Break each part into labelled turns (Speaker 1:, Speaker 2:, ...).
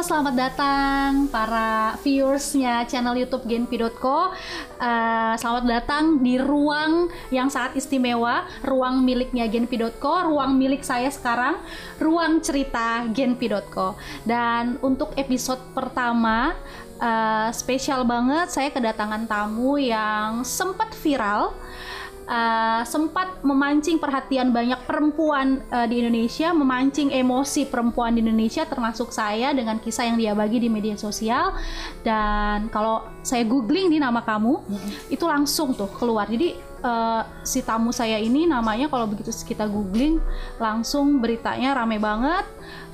Speaker 1: selamat datang para viewersnya channel YouTube Genpi.co. Uh, selamat datang di ruang yang sangat istimewa, ruang miliknya Genpi.co, ruang milik saya sekarang, ruang cerita Genpi.co. Dan untuk episode pertama, uh, spesial banget saya kedatangan tamu yang sempat viral uh, sempat memancing perhatian banyak perempuan uh, di Indonesia, memancing emosi perempuan di Indonesia termasuk saya dengan kisah yang dia bagi di media sosial dan kalau saya googling di nama kamu mm-hmm. itu langsung tuh keluar. Jadi uh, si tamu saya ini namanya kalau begitu kita googling langsung beritanya rame banget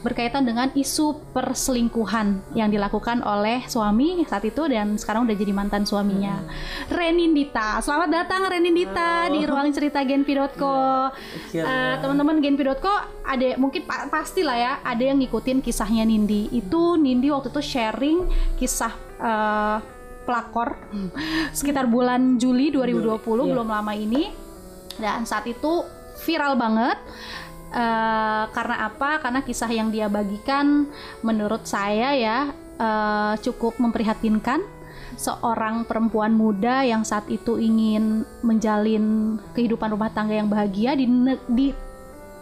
Speaker 1: berkaitan dengan isu perselingkuhan yang dilakukan oleh suami saat itu dan sekarang udah jadi mantan suaminya. Hmm. Renindita, selamat datang Renindita oh. di ruang cerita genpi.co. Yeah. Uh, teman-teman genpi.co ada mungkin pa pasti lah ya ada yang ngikutin kisahnya Nindi. Itu Nindi waktu itu sharing kisah uh, pelakor sekitar bulan Juli 2020 yeah. belum lama ini dan saat itu viral banget uh, karena apa? Karena kisah yang dia bagikan menurut saya ya uh, cukup memprihatinkan seorang perempuan muda yang saat itu ingin menjalin kehidupan rumah tangga yang bahagia di di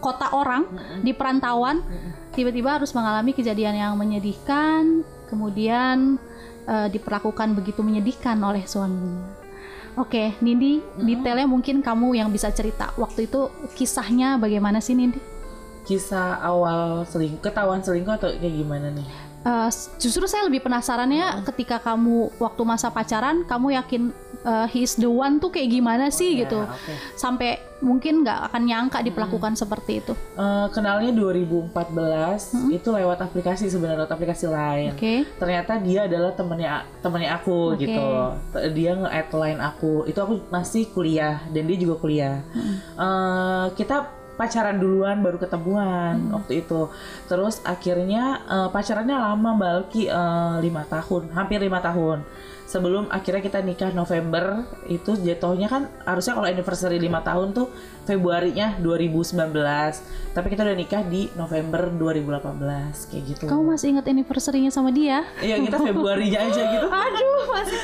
Speaker 1: kota orang, di perantauan, tiba-tiba harus mengalami kejadian yang menyedihkan, kemudian uh, diperlakukan begitu menyedihkan oleh suaminya. Oke, Nindi, hmm. detailnya mungkin kamu yang bisa cerita. Waktu itu kisahnya bagaimana sih, Nindi?
Speaker 2: Kisah awal selingkuh, ketahuan selingkuh atau kayak gimana nih?
Speaker 1: Uh, justru saya lebih penasarannya hmm. ketika kamu waktu masa pacaran, kamu yakin uh, he's the one tuh kayak gimana sih oh, gitu, okay. sampai mungkin nggak akan nyangka diperlakukan hmm. seperti itu.
Speaker 2: Uh, kenalnya 2014 hmm. itu lewat aplikasi sebenarnya lewat aplikasi lain. Okay. Ternyata dia adalah temennya temennya aku okay. gitu. Dia nge-add line aku. Itu aku masih kuliah dan dia juga kuliah. Hmm. Uh, kita pacaran duluan baru ketemuan hmm. waktu itu. Terus akhirnya uh, pacarannya lama balki uh, lima tahun hampir lima tahun. Sebelum akhirnya kita nikah November itu jatuhnya kan harusnya kalau anniversary lima tahun tuh Februarinya 2019 tapi kita udah nikah di November 2018 kayak gitu.
Speaker 1: Kamu masih ingat anniversary-nya sama dia?
Speaker 2: Iya kita Februarinya aja gitu.
Speaker 1: Aduh masih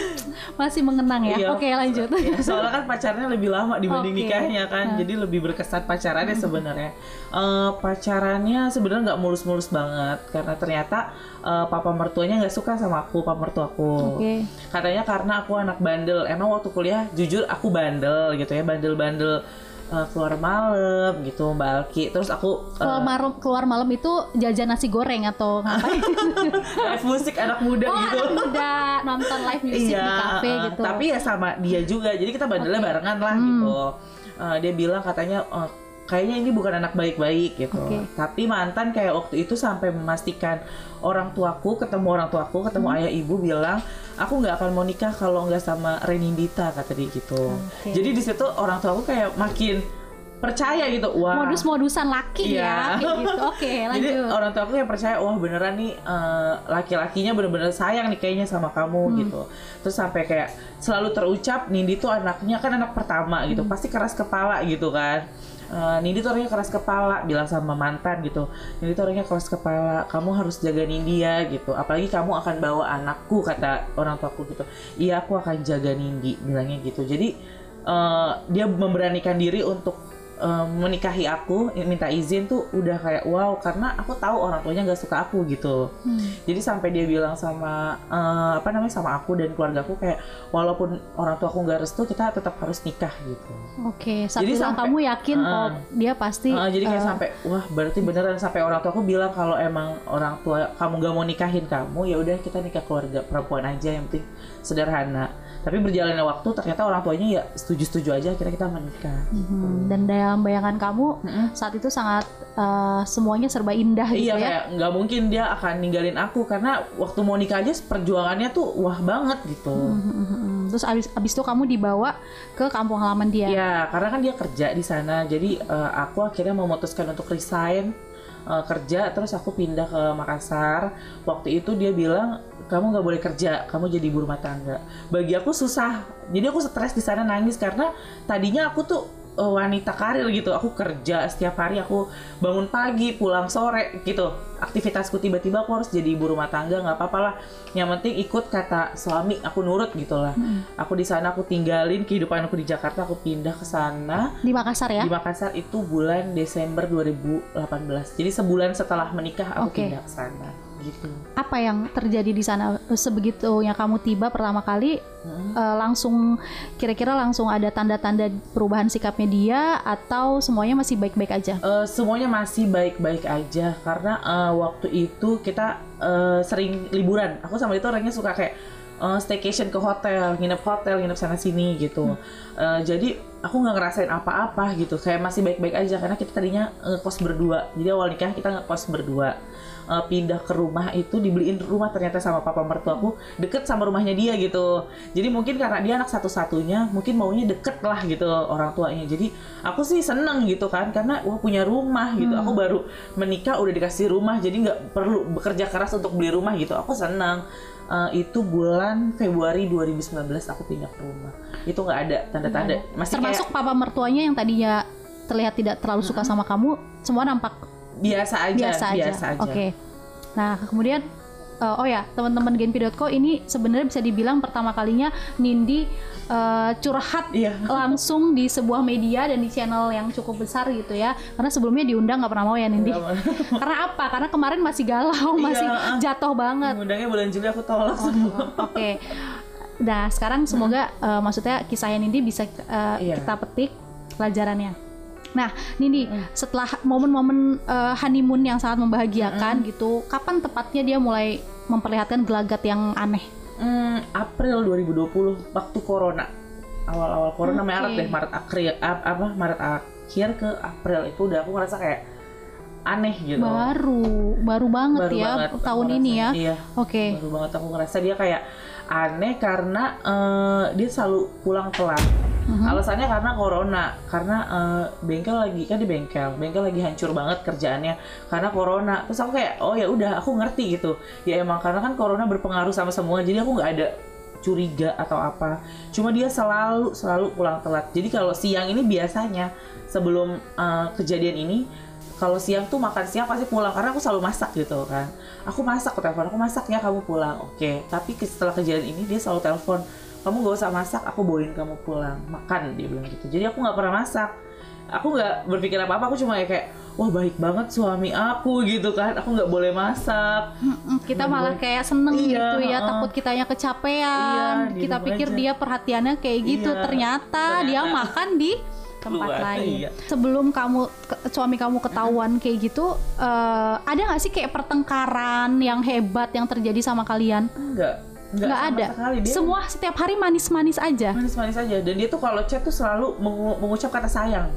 Speaker 1: masih mengenang ya. Iya, oke lanjut.
Speaker 2: Iya, soalnya kan pacarnya lebih lama dibanding okay. nikahnya kan. Jadi lebih berkesan pacarannya hmm. Sebenarnya uh, pacarannya sebenarnya nggak mulus-mulus banget karena ternyata uh, papa mertuanya nggak suka sama aku papa mertuaku okay. katanya karena aku anak bandel emang waktu kuliah jujur aku bandel gitu ya bandel-bandel uh, keluar malam gitu Mbak Alki. Terus aku
Speaker 1: uh, keluar malam keluar malam itu jajan nasi goreng atau ngapain?
Speaker 2: live musik anak muda
Speaker 1: oh,
Speaker 2: gitu.
Speaker 1: anak muda nonton live music iya, di kafe uh, gitu.
Speaker 2: Tapi ya sama dia juga. Jadi kita bandelnya okay. barengan lah hmm. gitu. Uh, dia bilang katanya uh, kayaknya ini bukan anak baik-baik gitu. Okay. Tapi mantan kayak waktu itu sampai memastikan orang tuaku ketemu orang tuaku ketemu hmm. ayah ibu bilang aku nggak akan mau nikah kalau nggak sama Renindita kata dia gitu. Okay. Jadi di situ orang tuaku kayak makin percaya gitu. Wah.
Speaker 1: Modus-modusan laki ya, ya gitu. Oke okay, lanjut.
Speaker 2: jadi orang tua aku yang percaya wah beneran nih uh, laki-lakinya bener-bener sayang nih kayaknya sama kamu hmm. gitu. Terus sampai kayak selalu terucap Nindi tuh anaknya kan anak pertama gitu. Hmm. pasti keras kepala gitu kan. Uh, Nindi tuh orangnya keras kepala bilang sama mantan gitu. Nindi tuh orangnya keras kepala kamu harus jaga Nindi ya gitu. Apalagi kamu akan bawa anakku kata orang tuaku gitu. Iya aku akan jaga Nindi bilangnya gitu. Jadi uh, dia memberanikan diri untuk um, menikahi aku minta izin tuh udah kayak wow karena aku tahu orang tuanya nggak suka aku gitu. Hmm. jadi sampai dia bilang sama uh, apa namanya sama aku dan keluarga aku kayak walaupun orang tua aku nggak restu kita tetap harus nikah gitu.
Speaker 1: Oke okay, jadi sampai kamu yakin uh, oh dia pasti
Speaker 2: uh, jadi kayak uh, sampai wah berarti beneran sampai orang tua aku bilang kalau emang orang tua kamu nggak mau nikahin kamu ya udah kita nikah keluarga perempuan aja yang penting sederhana tapi berjalannya waktu ternyata orang tuanya ya setuju-setuju aja kira kita menikah.
Speaker 1: Hmm, dan dalam bayangan kamu hmm. saat itu sangat uh, semuanya serba indah gitu
Speaker 2: iya, ya? kayak nggak mungkin dia akan ninggalin aku karena waktu mau nikah aja perjuangannya tuh wah banget gitu. Hmm,
Speaker 1: terus abis abis itu kamu dibawa ke kampung halaman dia?
Speaker 2: Ya karena kan dia kerja di sana jadi uh, aku akhirnya memutuskan untuk resign uh, kerja terus aku pindah ke Makassar. Waktu itu dia bilang kamu nggak boleh kerja kamu jadi ibu rumah tangga. Bagi aku susah. Jadi aku stres di sana nangis karena tadinya aku tuh uh, wanita karir gitu. Aku kerja setiap hari aku bangun pagi pulang sore gitu. Aktivitasku tiba-tiba aku harus jadi ibu rumah tangga nggak apa-apa lah. Yang penting ikut kata suami aku nurut gitu lah. Aku di sana aku tinggalin kehidupan aku di Jakarta aku pindah ke sana.
Speaker 1: Di Makassar ya?
Speaker 2: di Makassar itu bulan Desember 2018 jadi sebulan setelah menikah aku
Speaker 1: Oke.
Speaker 2: pindah ke sana gitu
Speaker 1: Apa yang terjadi di sana sebegitu yang kamu tiba pertama kali
Speaker 2: Mm.
Speaker 1: eh, langsung kira-kira langsung ada tanda-tanda perubahan sikapnya dia atau semuanya masih baik-baik aja?
Speaker 2: Eh, semuanya masih baik-baik aja karena eh, waktu itu kita eh, sering liburan. Aku sama itu orangnya suka kayak eh, staycation ke hotel, nginep hotel, nginep sana sini gitu. Eh, jadi aku nggak ngerasain apa-apa gitu, kayak masih baik-baik aja karena kita tadinya ngekos berdua. Jadi awal nikah kita ngekos berdua. Eh, pindah ke rumah itu dibeliin rumah ternyata sama papa mertuaku deket sama rumahnya dia gitu. Jadi mungkin karena dia anak satu-satunya, mungkin maunya deket lah gitu orang tuanya. Jadi aku sih seneng gitu kan karena wah punya rumah gitu. Aku baru menikah udah dikasih rumah, jadi nggak perlu bekerja keras untuk beli rumah gitu. Aku seneng. Eh, itu bulan Februari 2019 aku pindah ke rumah. Itu nggak ada tanda-tanda. Masih
Speaker 1: Termasuk
Speaker 2: kayak
Speaker 1: papa mertuanya yang tadinya terlihat tidak terlalu suka sama kamu, semua nampak
Speaker 2: biasa aja,
Speaker 1: biasa aja.
Speaker 2: biasa aja.
Speaker 1: Oke. Nah, kemudian eh, oh ya, teman-teman Genpi.co ini sebenarnya bisa dibilang pertama kalinya Nindi eh, curhat
Speaker 2: Iya.
Speaker 1: langsung di sebuah media dan di channel yang cukup besar gitu ya. Karena sebelumnya diundang nggak pernah mau ya Nindi. Karena apa? Karena kemarin masih galau, masih
Speaker 2: Iya.
Speaker 1: jatuh banget.
Speaker 2: Ngundangnya bulan Juli aku tolak semua.
Speaker 1: Oke. Nah, sekarang semoga eh, maksudnya kisahnya Nindi bisa eh,
Speaker 2: Iya.
Speaker 1: kita petik pelajarannya. Nah, Nindi, setelah momen-momen eh, honeymoon yang sangat membahagiakan gitu, kapan tepatnya dia mulai memperlihatkan gelagat yang aneh?
Speaker 2: Hmm, April 2020 waktu corona. Awal-awal corona
Speaker 1: Oke.
Speaker 2: Maret deh, Maret akhir ap- apa Maret akhir ke April itu udah aku ngerasa kayak aneh gitu.
Speaker 1: Baru, baru banget
Speaker 2: Baru
Speaker 1: ya
Speaker 2: banget
Speaker 1: tahun ini ya.
Speaker 2: Iya.
Speaker 1: Oke.
Speaker 2: Baru banget aku ngerasa dia kayak aneh karena eh, dia selalu pulang telat.
Speaker 1: Mhm.
Speaker 2: Alasannya karena corona, karena eh, bengkel lagi kan di bengkel, bengkel lagi hancur banget kerjaannya karena corona. Terus aku kayak oh ya udah aku ngerti gitu. Ya emang karena kan corona berpengaruh sama semua, jadi aku nggak ada curiga atau apa. Cuma dia selalu selalu pulang telat. Jadi kalau siang ini biasanya sebelum eh, kejadian ini kalau siang tuh makan siang pasti pulang karena aku selalu masak gitu kan. Aku masak aku telepon aku masak ya kamu pulang. Oke tapi ke- setelah kejadian ini dia selalu telepon kamu gak usah masak aku bawain kamu pulang. Makan dia bilang gitu. Jadi aku nggak pernah masak. Aku nggak berpikir apa apa aku cuma kayak wah baik banget suami aku gitu kan. Aku nggak boleh masak.
Speaker 1: Kita malah kayak seneng
Speaker 2: Iya,
Speaker 1: gitu ya,
Speaker 2: heeh.
Speaker 1: takut kitanya kecapean.
Speaker 2: Iya,
Speaker 1: kita
Speaker 2: diem
Speaker 1: pikir
Speaker 2: aja.
Speaker 1: dia perhatiannya kayak gitu,
Speaker 2: Iya,
Speaker 1: ternyata, dia
Speaker 2: ternyata.
Speaker 1: makan di tempat
Speaker 2: Luar,
Speaker 1: lain.
Speaker 2: iya.
Speaker 1: Sebelum kamu ke- suami kamu ketahuan kayak gitu, eh, ada nggak sih kayak pertengkaran yang hebat yang terjadi sama kalian?
Speaker 2: enggak enggak
Speaker 1: Nggak
Speaker 2: sama
Speaker 1: ada.
Speaker 2: sekali dia
Speaker 1: Semua setiap hari manis-manis aja.
Speaker 2: manis-manis aja dan dia tuh kalau chat tuh selalu mengu- mengucap kata sayang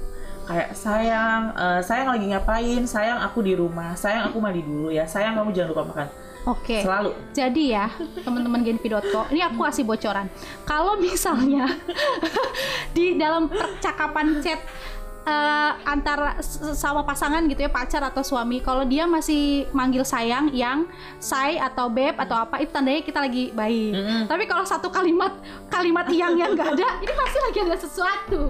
Speaker 2: kayak sayang eh, sayang lagi ngapain sayang aku di rumah sayang aku mandi dulu ya sayang kamu jangan lupa makan
Speaker 1: Oke.
Speaker 2: selalu
Speaker 1: Jadi ya, teman-teman genpi.co, ini aku kasih bocoran. Kalau misalnya di dalam percakapan chat eh, antara sama pasangan gitu ya, pacar atau suami, kalau dia masih manggil sayang, yang, say atau beb atau apa, itu tandanya kita lagi baik.
Speaker 2: Mm-mm.
Speaker 1: Tapi kalau satu kalimat kalimat yang yang nggak ada, ini pasti lagi ada sesuatu.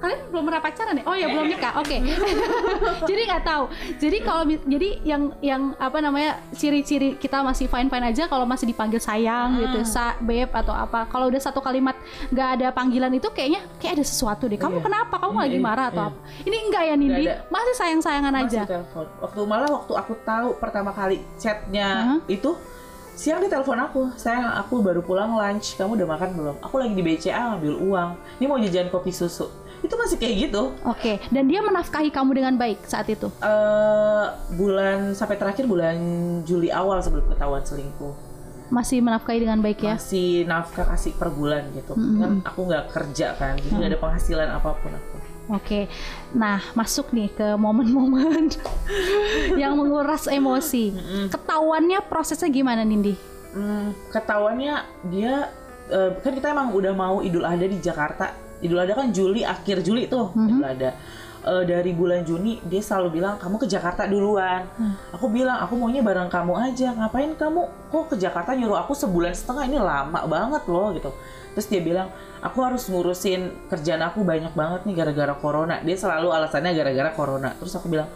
Speaker 1: Kalian belum pernah pacaran ya? Oh ya belum nikah. Oke. jadi nggak tahu. Jadi kalau jadi yang yang apa namanya ciri-ciri kita masih fine fine aja kalau masih dipanggil sayang gitu, sa, beb atau apa. Kalau udah satu kalimat nggak ada panggilan itu kayaknya kayak ada sesuatu deh. Kamu
Speaker 2: Iya.
Speaker 1: kenapa? Kamu
Speaker 2: Iya,
Speaker 1: lagi
Speaker 2: iya,
Speaker 1: marah atau
Speaker 2: iya.
Speaker 1: apa? Ini enggak ya Nindi? Masih sayang sayangan aja.
Speaker 2: telepon waktu malah waktu aku tahu pertama kali chatnya
Speaker 1: Hah?
Speaker 2: itu siang dia telepon aku sayang aku baru pulang lunch kamu udah makan belum aku lagi di BCA ngambil uang ini mau jajan kopi susu itu masih kayak gitu
Speaker 1: Oke. Dan dia menafkahi kamu dengan baik saat itu.
Speaker 2: eh bulan sampai terakhir bulan Juli awal sebelum ketahuan selingkuh
Speaker 1: Masih menafkahi dengan baik ya.
Speaker 2: masih nafkah kasih per bulan gitu
Speaker 1: Mm-mm.
Speaker 2: kan aku nggak kerja kan jadi nggak ada penghasilan apa pun aku
Speaker 1: Oke, nah masuk nih ke momen-momen yang menguras emosi. Ketahuannya prosesnya gimana, Nindi?
Speaker 2: Hmm, ketahuannya dia eh, kan kita emang udah mau Idul Adha di Jakarta. Idul Adha kan Juli akhir Juli tuh
Speaker 1: Mhm.
Speaker 2: Idul Adha. eh, dari bulan Juni dia selalu bilang kamu ke Jakarta duluan.
Speaker 1: Hmm.
Speaker 2: Aku bilang aku maunya bareng kamu aja. Ngapain kamu kok ke Jakarta nyuruh aku sebulan setengah ini lama banget loh gitu. Terus dia bilang aku harus ngurusin kerjaan aku banyak banget nih gara-gara corona. Dia selalu alasannya gara-gara corona. Terus aku bilang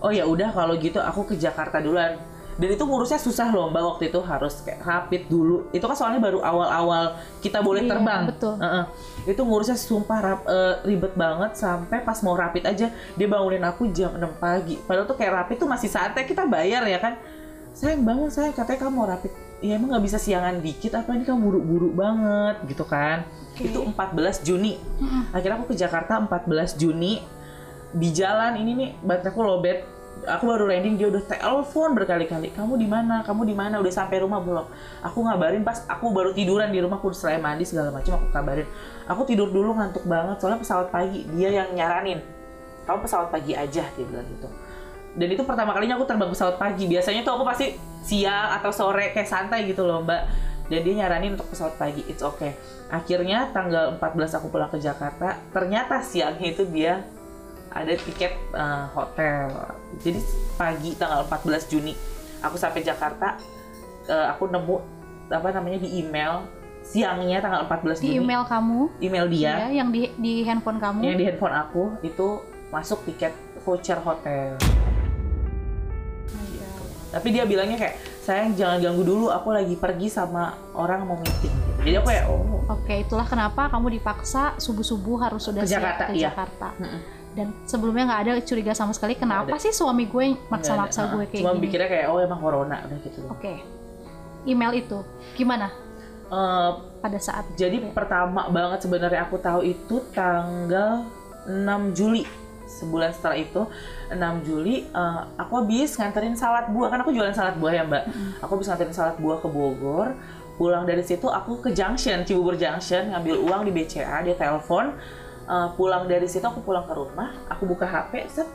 Speaker 2: oh ya udah kalau gitu aku ke Jakarta duluan dan itu ngurusnya susah loh mbak waktu itu harus kayak rapid dulu. Itu kan soalnya baru awal-awal kita boleh
Speaker 1: Iya,
Speaker 2: terbang.
Speaker 1: betul.
Speaker 2: Heeh. itu ngurusnya sumpah rap- eh, ribet banget sampai pas mau rapid aja dia bangunin aku jam 6 pagi. Padahal tuh kayak rapid tuh masih santai kita bayar ya kan? Sayang bangun saya katanya kamu mau rapid. Ya emang nggak bisa siangan dikit apa ini kamu buru-buru banget gitu kan.
Speaker 1: Oke.
Speaker 2: itu 14 Juni. Akhirnya aku ke Jakarta 14 Juni. Di jalan ini nih bateraiku lowbat aku baru landing dia udah telepon berkali-kali. Kamu di mana? Kamu di mana? Udah sampai rumah belum? Aku ngabarin pas aku baru tiduran di rumah aku udah mandi segala macam aku kabarin. Aku tidur dulu ngantuk banget soalnya pesawat pagi dia yang nyaranin. Kamu pesawat pagi aja dia bilang gitu. Dan itu pertama kalinya aku terbang pesawat pagi. Biasanya tuh aku pasti siang atau sore kayak santai gitu loh mbak. Dan dia nyaranin untuk pesawat pagi. It's okay. Akhirnya tanggal 14 aku pulang ke Jakarta ternyata siangnya itu dia ada tiket eh, hotel. Jadi pagi tanggal 14 Juni aku sampai Jakarta eh, aku nemu apa namanya di email siangnya tanggal 14
Speaker 1: Di
Speaker 2: Juni.
Speaker 1: email kamu,
Speaker 2: email dia.
Speaker 1: Ya, yang di di handphone kamu.
Speaker 2: yang di handphone aku itu masuk tiket voucher hotel. Tapi dia bilangnya kayak sayang jangan ganggu dulu aku lagi pergi sama orang mau meeting. Jadi aku ya oh.
Speaker 1: Oke, itulah kenapa kamu dipaksa subuh-subuh harus sudah
Speaker 2: Ke
Speaker 1: siap
Speaker 2: Jakarta,
Speaker 1: ke
Speaker 2: iya.
Speaker 1: Jakarta. Dan sebelumnya nggak ada curiga sama sekali. Kenapa sih suami gue maksa-maksa gue kayak
Speaker 2: cuma
Speaker 1: gini?
Speaker 2: pikirnya kayak oh emang corona udah gitu.
Speaker 1: Oke, email itu gimana?
Speaker 2: Eh,
Speaker 1: pada saat?
Speaker 2: jadi
Speaker 1: Ya.
Speaker 2: pertama banget sebenarnya aku tahu itu tanggal 6 Juli. Sebulan setelah itu 6 Juli eh, aku habis nganterin salad buah. Kan aku jualan salad buah ya mbak? Aku habis nganterin salad buah ke Bogor. Pulang dari situ aku ke Junction Cibubur Junction ngambil uang di BCA dia telepon Eh, pulang dari situ aku pulang ke rumah aku buka HP set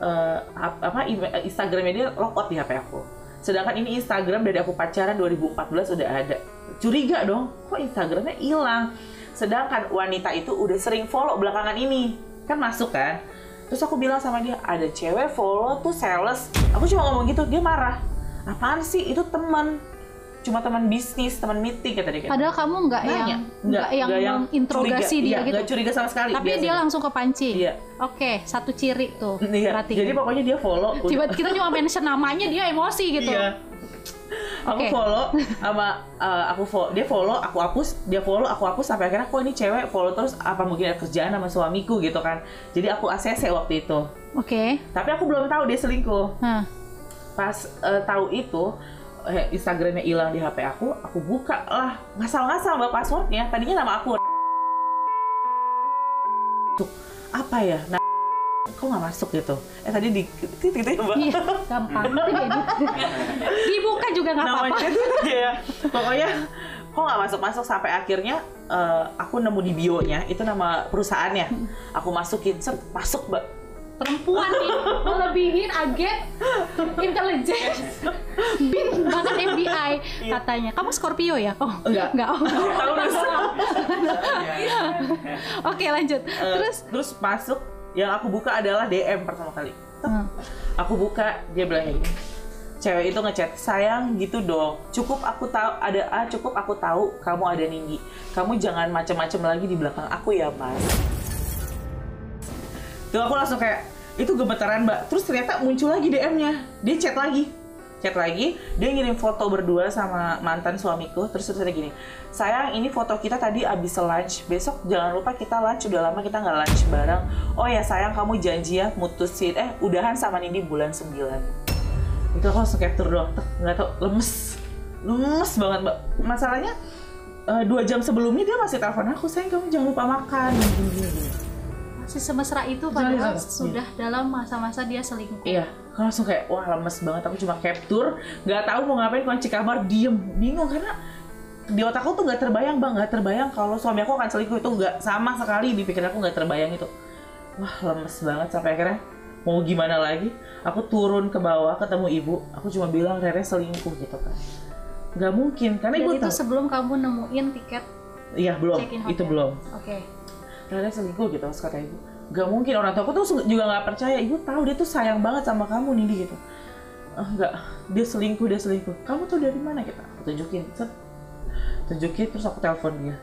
Speaker 2: eh, ap- apa email- Instagramnya dia logout di HP aku. Sedangkan ini Instagram dari aku pacaran 2014 udah ada. Curiga dong kok Instagramnya hilang? Sedangkan wanita itu udah sering follow belakangan ini. Kan masuk kan? Terus aku bilang sama dia ada cewek follow tuh sales. Aku cuma ngomong gitu dia marah. Apaan sih? Itu teman cuma teman bisnis teman meeting kata dia kayak
Speaker 1: Padahal kamu nggak yang nggak yang, menginterogasi
Speaker 2: curiga.
Speaker 1: dia
Speaker 2: Iya,
Speaker 1: gitu.
Speaker 2: nggak curiga sama sekali
Speaker 1: Tapi dia
Speaker 2: biasanya.
Speaker 1: langsung kepancing.
Speaker 2: Iya.
Speaker 1: Oke, satu ciri tuh.
Speaker 2: Iya,
Speaker 1: Berarti.
Speaker 2: jadi pokoknya dia follow udah-
Speaker 1: Tiba kita cuma mention namanya dia emosi gitu.
Speaker 2: Iya. Aku
Speaker 1: Oke.
Speaker 2: follow sama uh, aku follow, dia follow, aku hapus, dia follow, aku hapus sampai akhirnya kok ini cewek follow terus apa mungkin ada kerjaan sama suamiku gitu kan. Jadi aku ACC waktu itu.
Speaker 1: Oke.
Speaker 2: Tapi aku belum tahu dia selingkuh.
Speaker 1: Nah,
Speaker 2: Pas uh, tahu itu Instagramnya hilang di HP aku, aku buka lah ngasal-ngasal mbak passwordnya. Tadinya nama aku. Tuh, apa ya? Nah, kok nggak masuk gitu? Eh tadi di gitu ya mbak.
Speaker 1: iya, gampang. Itu. Dibuka juga nggak apa-apa.
Speaker 2: namanya itu aja ya pokoknya kok nggak masuk masuk sampai akhirnya eh, aku nemu di bionya itu nama perusahaannya aku masukin set masuk mbak
Speaker 1: Perempuan nih melebihin agen intelijen bin bahkan FBI katanya. Kamu Scorpio ya? Oh,
Speaker 2: Enggak.
Speaker 1: enggak. Oh.
Speaker 2: Taurus
Speaker 1: Oke, lanjut.
Speaker 2: Eh,
Speaker 1: Terus
Speaker 2: terus masuk yang aku buka adalah DM pertama kali
Speaker 1: Hmm.
Speaker 2: aku buka dia bilang gini cewek itu ngechat sayang gitu dong cukup aku tahu ada ah cukup aku tahu kamu ada Nindi kamu jangan macam-macam lagi di belakang aku ya mas tuh aku langsung kayak itu gemetaran mbak. Terus ternyata muncul lagi DM-nya dia chat lagi. Chat lagi dia ngirim foto berdua sama mantan suamiku. Terus terus gini sayang ini foto kita tadi abis lunch. Besok jangan lupa kita lunch. Udah lama kita nggak lunch bareng. Oh ya sayang kamu janji ya mutusin. Eh udahan sama Nindi bulan 9 itu aku langsung doang. Tek, nggak tau lemes. Lemes banget mbak. Masalahnya eh, dua jam sebelumnya dia masih telepon aku sayang kamu jangan lupa makan. gini gini gini
Speaker 1: masih semesra itu padahal
Speaker 2: di sana.
Speaker 1: sudah dalam masa-masa dia selingkuh.
Speaker 2: Iya, aku langsung kayak wah lemes banget. Aku cuma capture, nggak tahu mau ngapain kunci kamar, diem, bingung karena di otakku tuh nggak terbayang bang, nggak terbayang kalau suami aku akan selingkuh itu nggak sama sekali di pikiran aku nggak terbayang itu. Wah lemes banget sampai akhirnya mau gimana lagi? Aku turun ke bawah ketemu ibu, aku cuma bilang Rere selingkuh gitu kan. Nggak mungkin karena
Speaker 1: Dan
Speaker 2: ibu
Speaker 1: itu
Speaker 2: tahu.
Speaker 1: sebelum kamu nemuin tiket
Speaker 2: Iya belum, itu belum.
Speaker 1: Oke.
Speaker 2: Rere selingkuh gitu terus kata ibu. Gak mungkin orang tua aku tuh juga nggak percaya. Ibu tahu dia tuh sayang banget sama kamu nih gitu. Ah nggak dia selingkuh dia selingkuh. Kamu tuh dari mana kita? Aku tunjukin set. Tunjukin terus aku telepon dia.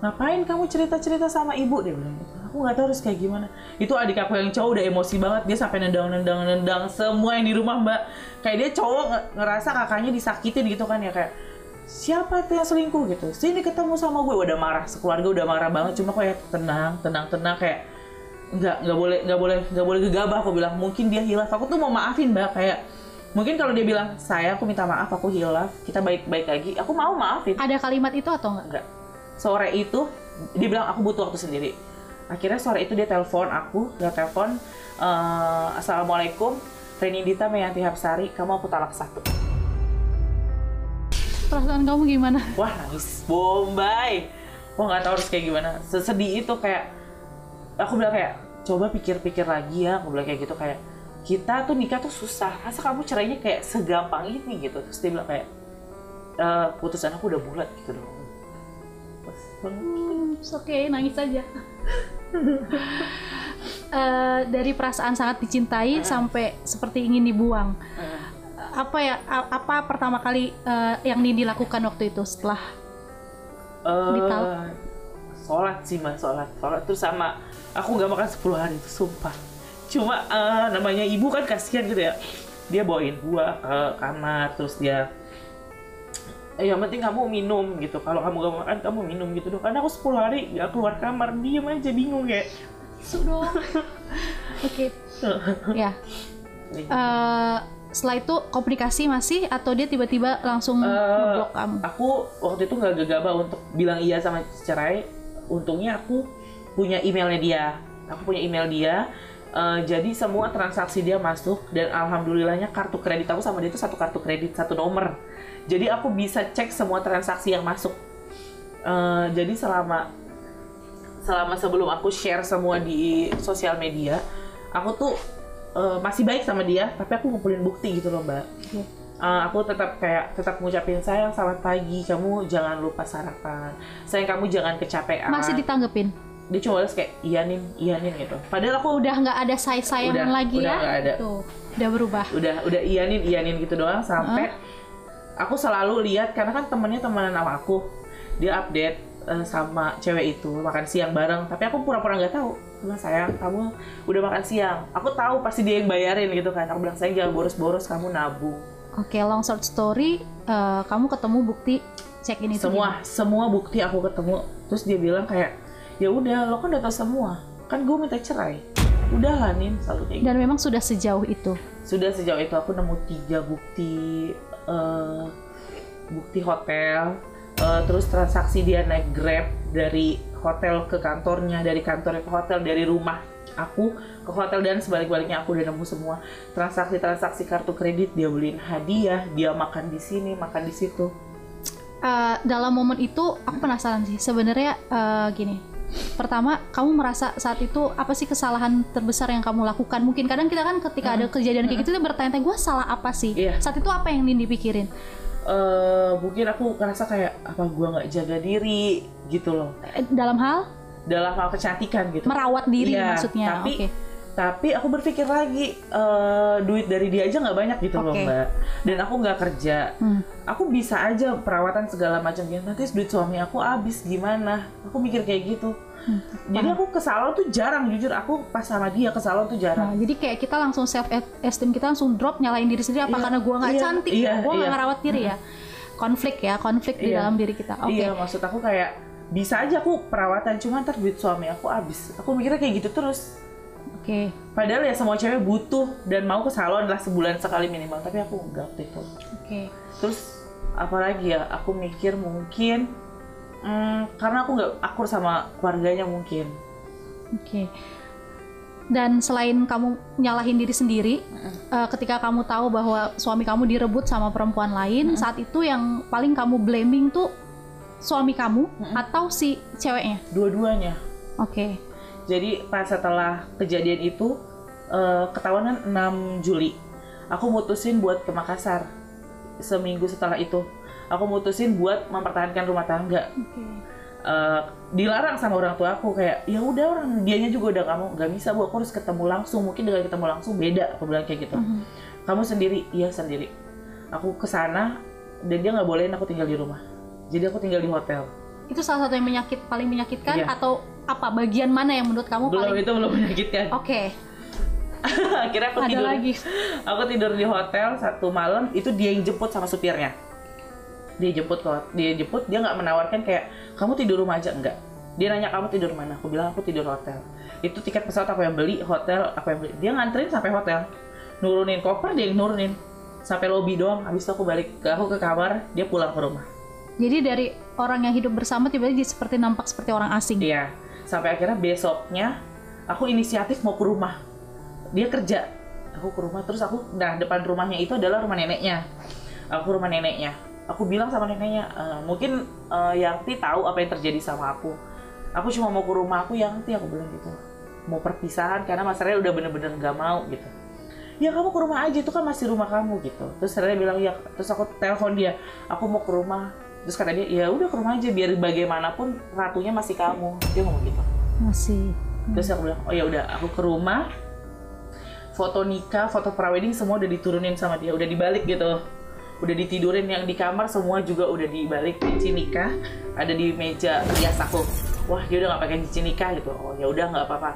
Speaker 2: Ngapain kamu cerita cerita sama ibu? Dia bilang gitu. Aku nggak tahu harus kayak gimana. Itu adik aku yang cowok udah emosi banget. Dia sampai nendang nendang nendang semua yang di rumah mbak. Kayak dia cowok nge- ngerasa kakaknya disakitin gitu kan ya kayak siapa tuh yang selingkuh gitu. Sini ketemu sama gue udah marah. Sekeluarga udah marah banget cuma kayak tenang tenang tenang kayak nggak nggak boleh nggak boleh nggak boleh gegabah aku bilang. Mungkin dia hilaf. Aku tuh mau maafin mbak kayak mungkin kalau dia bilang saya aku minta maaf aku hilaf. Kita baik baik lagi. Aku mau maafin.
Speaker 1: Ada kalimat itu atau enggak?
Speaker 2: enggak sore itu dia bilang aku butuh waktu sendiri. Akhirnya sore itu dia telepon aku dia telepon eh, assalamualaikum Reni Dita Meyanti Hapsari kamu aku talak satu
Speaker 1: Perasaan kamu gimana?
Speaker 2: wah nangis. Bombay. Wah nggak tahu harus kayak gimana. Sesedih itu kayak aku bilang kayak coba pikir-pikir lagi ya. Aku bilang kayak gitu kayak kita tuh nikah tuh susah. Masa kamu cerainya kayak segampang ini gitu? Terus dia bilang kayak "Eh, putusan aku udah bulat gitu dong.
Speaker 1: Hmm, it's okay, nangis aja. Eh, dari perasaan sangat dicintai sampai seperti ingin dibuang.
Speaker 2: Eh,
Speaker 1: Apa ya? Apa pertama kali eh, yang Nindi lakukan waktu itu setelah Dital-
Speaker 2: sholat sih mas sholat sholat terus sama aku nggak makan 10 hari itu sumpah cuma eh, namanya ibu kan kasihan gitu ya dia bawain buah ke kamar terus dia eh, yang penting kamu minum gitu kalau kamu gak makan kamu minum gitu dong karena aku 10 hari nggak keluar kamar diem aja bingung kayak
Speaker 1: sudah? Oke. Ya. Eh, setelah itu komunikasi masih atau dia tiba-tiba langsung
Speaker 2: Eh,
Speaker 1: ngeblok kamu?
Speaker 2: aku waktu itu nggak gegabah untuk bilang iya sama cerai untungnya aku punya emailnya dia. Aku punya email dia. Eh, jadi semua transaksi dia masuk dan alhamdulillahnya kartu kredit aku sama dia itu satu kartu kredit satu nomor. Jadi aku bisa cek semua transaksi yang masuk. Eh, jadi selama selama sebelum aku share semua di sosial media aku tuh eh, masih baik sama dia tapi aku ngumpulin bukti gitu loh mbak. Uh, aku tetap kayak tetap ngucapin sayang selamat pagi kamu jangan lupa sarapan sayang kamu jangan kecapean
Speaker 1: Masih ditanggepin?
Speaker 2: dia cuma balas kayak iya nin iya nin gitu padahal aku
Speaker 1: Udah nggak ada say-sayang
Speaker 2: Udah,
Speaker 1: lagi
Speaker 2: udah
Speaker 1: ya?
Speaker 2: nggak ada.
Speaker 1: Tuh, udah berubah.
Speaker 2: udah udah iya nin iya nin gitu doang sampai aku selalu lihat karena kan temennya temenan sama aku dia update uh, sama cewek itu makan siang bareng. Tapi aku pura-pura nggak tahu. Bilang sayang kamu udah makan siang. Aku tahu pasti dia yang bayarin gitu kan. Aku bilang sayang jangan boros-boros kamu nabung.
Speaker 1: Oke, long short story, eh, kamu ketemu bukti check in itu
Speaker 2: semua semua bukti aku ketemu. Terus dia bilang kayak ya udah lo kan udah tahu semua. Kan gue minta cerai. Udah lah nin selalu kayak gitu.
Speaker 1: dan memang sudah sejauh itu.
Speaker 2: sudah sejauh itu aku nemu tiga bukti eh, bukti hotel eh, terus transaksi dia naik grab dari hotel ke kantornya dari kantornya ke hotel dari rumah aku ke hotel dan sebalik-baliknya aku udah nemu semua transaksi-transaksi kartu kredit dia beliin hadiah dia makan di sini makan di situ
Speaker 1: Eh, dalam momen itu aku penasaran sih sebenarnya eh, gini. Pertama, kamu merasa saat itu apa sih kesalahan terbesar yang kamu lakukan? Mungkin kadang kita kan ketika ada kejadian kayak gitu kita bertanya-tanya, gue salah apa sih?
Speaker 2: Iya.
Speaker 1: Saat itu apa yang Nindi pikirin?
Speaker 2: Eh mungkin aku ngerasa kayak apa gua nggak jaga diri gitu loh
Speaker 1: Eh, Dalam hal
Speaker 2: dalam hal kecantikan gitu
Speaker 1: merawat diri
Speaker 2: Iya,
Speaker 1: maksudnya.
Speaker 2: tapi
Speaker 1: Oke.
Speaker 2: tapi aku berpikir lagi eh, duit dari dia aja nggak banyak gitu loh
Speaker 1: Oke.
Speaker 2: mbak dan aku nggak kerja
Speaker 1: Hmm.
Speaker 2: aku bisa aja perawatan segala macam gitu nanti duit suami aku habis gimana aku mikir kayak gitu
Speaker 1: Hmm.
Speaker 2: jadi aku ke salon tuh jarang jujur aku pas sama dia ke salon tuh
Speaker 1: Nah,
Speaker 2: jarang
Speaker 1: jadi kayak kita langsung self esteem kita langsung drop nyalain diri sendiri apa
Speaker 2: Iya,
Speaker 1: karena gua nggak
Speaker 2: iya,
Speaker 1: cantik ya, gua nggak
Speaker 2: iya.
Speaker 1: ngerawat diri ya. Konflik ya, konflik di
Speaker 2: Iya.
Speaker 1: dalam diri kita. Oke.
Speaker 2: iya maksud aku kayak bisa aja aku perawatan cuma ntar duit suami aku habis aku mikirnya kayak gitu terus
Speaker 1: Oke.
Speaker 2: Padahal ya semua cewek butuh dan mau ke salon lah sebulan sekali minimal, tapi aku enggak waktu itu.
Speaker 1: Oke.
Speaker 2: Terus apalagi ya, aku mikir mungkin hmm, karena aku nggak akur sama keluarganya mungkin.
Speaker 1: Oke. Dan selain kamu nyalahin diri sendiri, eh, ketika kamu tahu bahwa suami kamu direbut sama perempuan lain, saat itu yang paling kamu blaming tuh suami kamu atau si ceweknya?
Speaker 2: Dua-duanya.
Speaker 1: Oke.
Speaker 2: Jadi pas setelah kejadian itu eh, ketahuan kan 6 Juli, aku mutusin buat ke Makassar. Seminggu setelah itu, aku mutusin buat mempertahankan rumah tangga.
Speaker 1: Oke.
Speaker 2: eh, dilarang sama orang tua aku kayak ya udah orang dianya juga udah kamu nggak bisa bu. Aku harus ketemu langsung. Mungkin dengan ketemu langsung beda aku bilang kayak gitu.
Speaker 1: Mhm.
Speaker 2: kamu sendiri. Iya sendiri. Aku ke sana dan dia nggak bolehin aku tinggal di rumah. Jadi aku tinggal di hotel.
Speaker 1: Itu salah satu yang menyakit paling menyakitkan
Speaker 2: Iya.
Speaker 1: atau apa? Bagian mana yang menurut kamu
Speaker 2: belum
Speaker 1: paling
Speaker 2: itu belum menyakitkan.
Speaker 1: Oke,
Speaker 2: akhirnya aku
Speaker 1: ada
Speaker 2: tidur.
Speaker 1: lagi.
Speaker 2: aku tidur di hotel satu malam. Itu dia yang jemput sama supirnya dia jemput kok dia jemput dia nggak menawarkan kayak kamu tidur rumah aja? Enggak dia nanya kamu tidur mana? Aku bilang aku tidur hotel. Itu tiket pesawat aku yang beli hotel aku yang beli. Dia nganterin sampai hotel. Nurunin koper dia nurunin. Sampai lobby doang. Habis itu aku balik ke aku ke kamar dia pulang ke rumah.
Speaker 1: Jadi dari orang yang hidup bersama tiba-tiba seperti nampak seperti orang asing.
Speaker 2: Iya, sampai akhirnya besoknya aku inisiatif mau ke rumah. Dia kerja, aku ke rumah terus aku, nah depan rumahnya itu adalah rumah neneknya. Aku ke rumah neneknya. Aku bilang sama neneknya, "Eh, mungkin eh, Yanti tahu apa yang terjadi sama aku. Aku cuma mau ke rumah aku Yanti, aku bilang gitu. Mau perpisahan karena Mas Raya udah bener-bener nggak mau gitu. Ya kamu ke rumah aja itu kan masih rumah kamu gitu. Terus Raya bilang ya, terus aku telepon dia, aku mau ke rumah. Terus kata dia, ya udah ke rumah aja biar bagaimanapun ratunya masih kamu. Dia ngomong gitu
Speaker 1: Masih.
Speaker 2: terus aku bilang oh ya udah aku ke rumah foto nikah foto prawedding semua udah diturunin sama dia udah dibalik gitu udah ditidurin yang di kamar semua juga udah dibalik cincin nikah. Ada di meja rias aku. Wah dia udah nggak pakai cincin nikah gitu. Oh ya udah nggak apa-apa.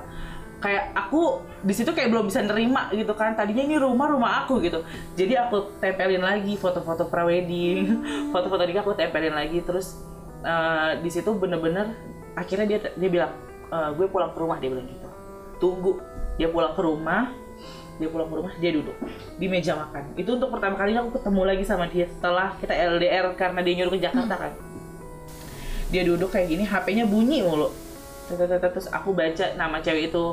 Speaker 2: Kayak aku di situ kayak belum bisa nerima gitu kan. Tadinya ini rumah rumah aku gitu. Jadi aku tempelin lagi foto-foto prawedding foto-foto nikah aku tempelin lagi. Terus eh, di situ bener-bener akhirnya dia dia bilang "Eh, gue pulang ke rumah dia bilang gitu. Tunggu. Dia pulang ke rumah dia pulang ke rumah dia duduk di meja makan itu untuk pertama kalinya aku ketemu lagi sama dia setelah kita LDR karena dia nyuruh ke Jakarta kan dia duduk kayak gini HP-nya bunyi mulu terus aku baca nama cewek itu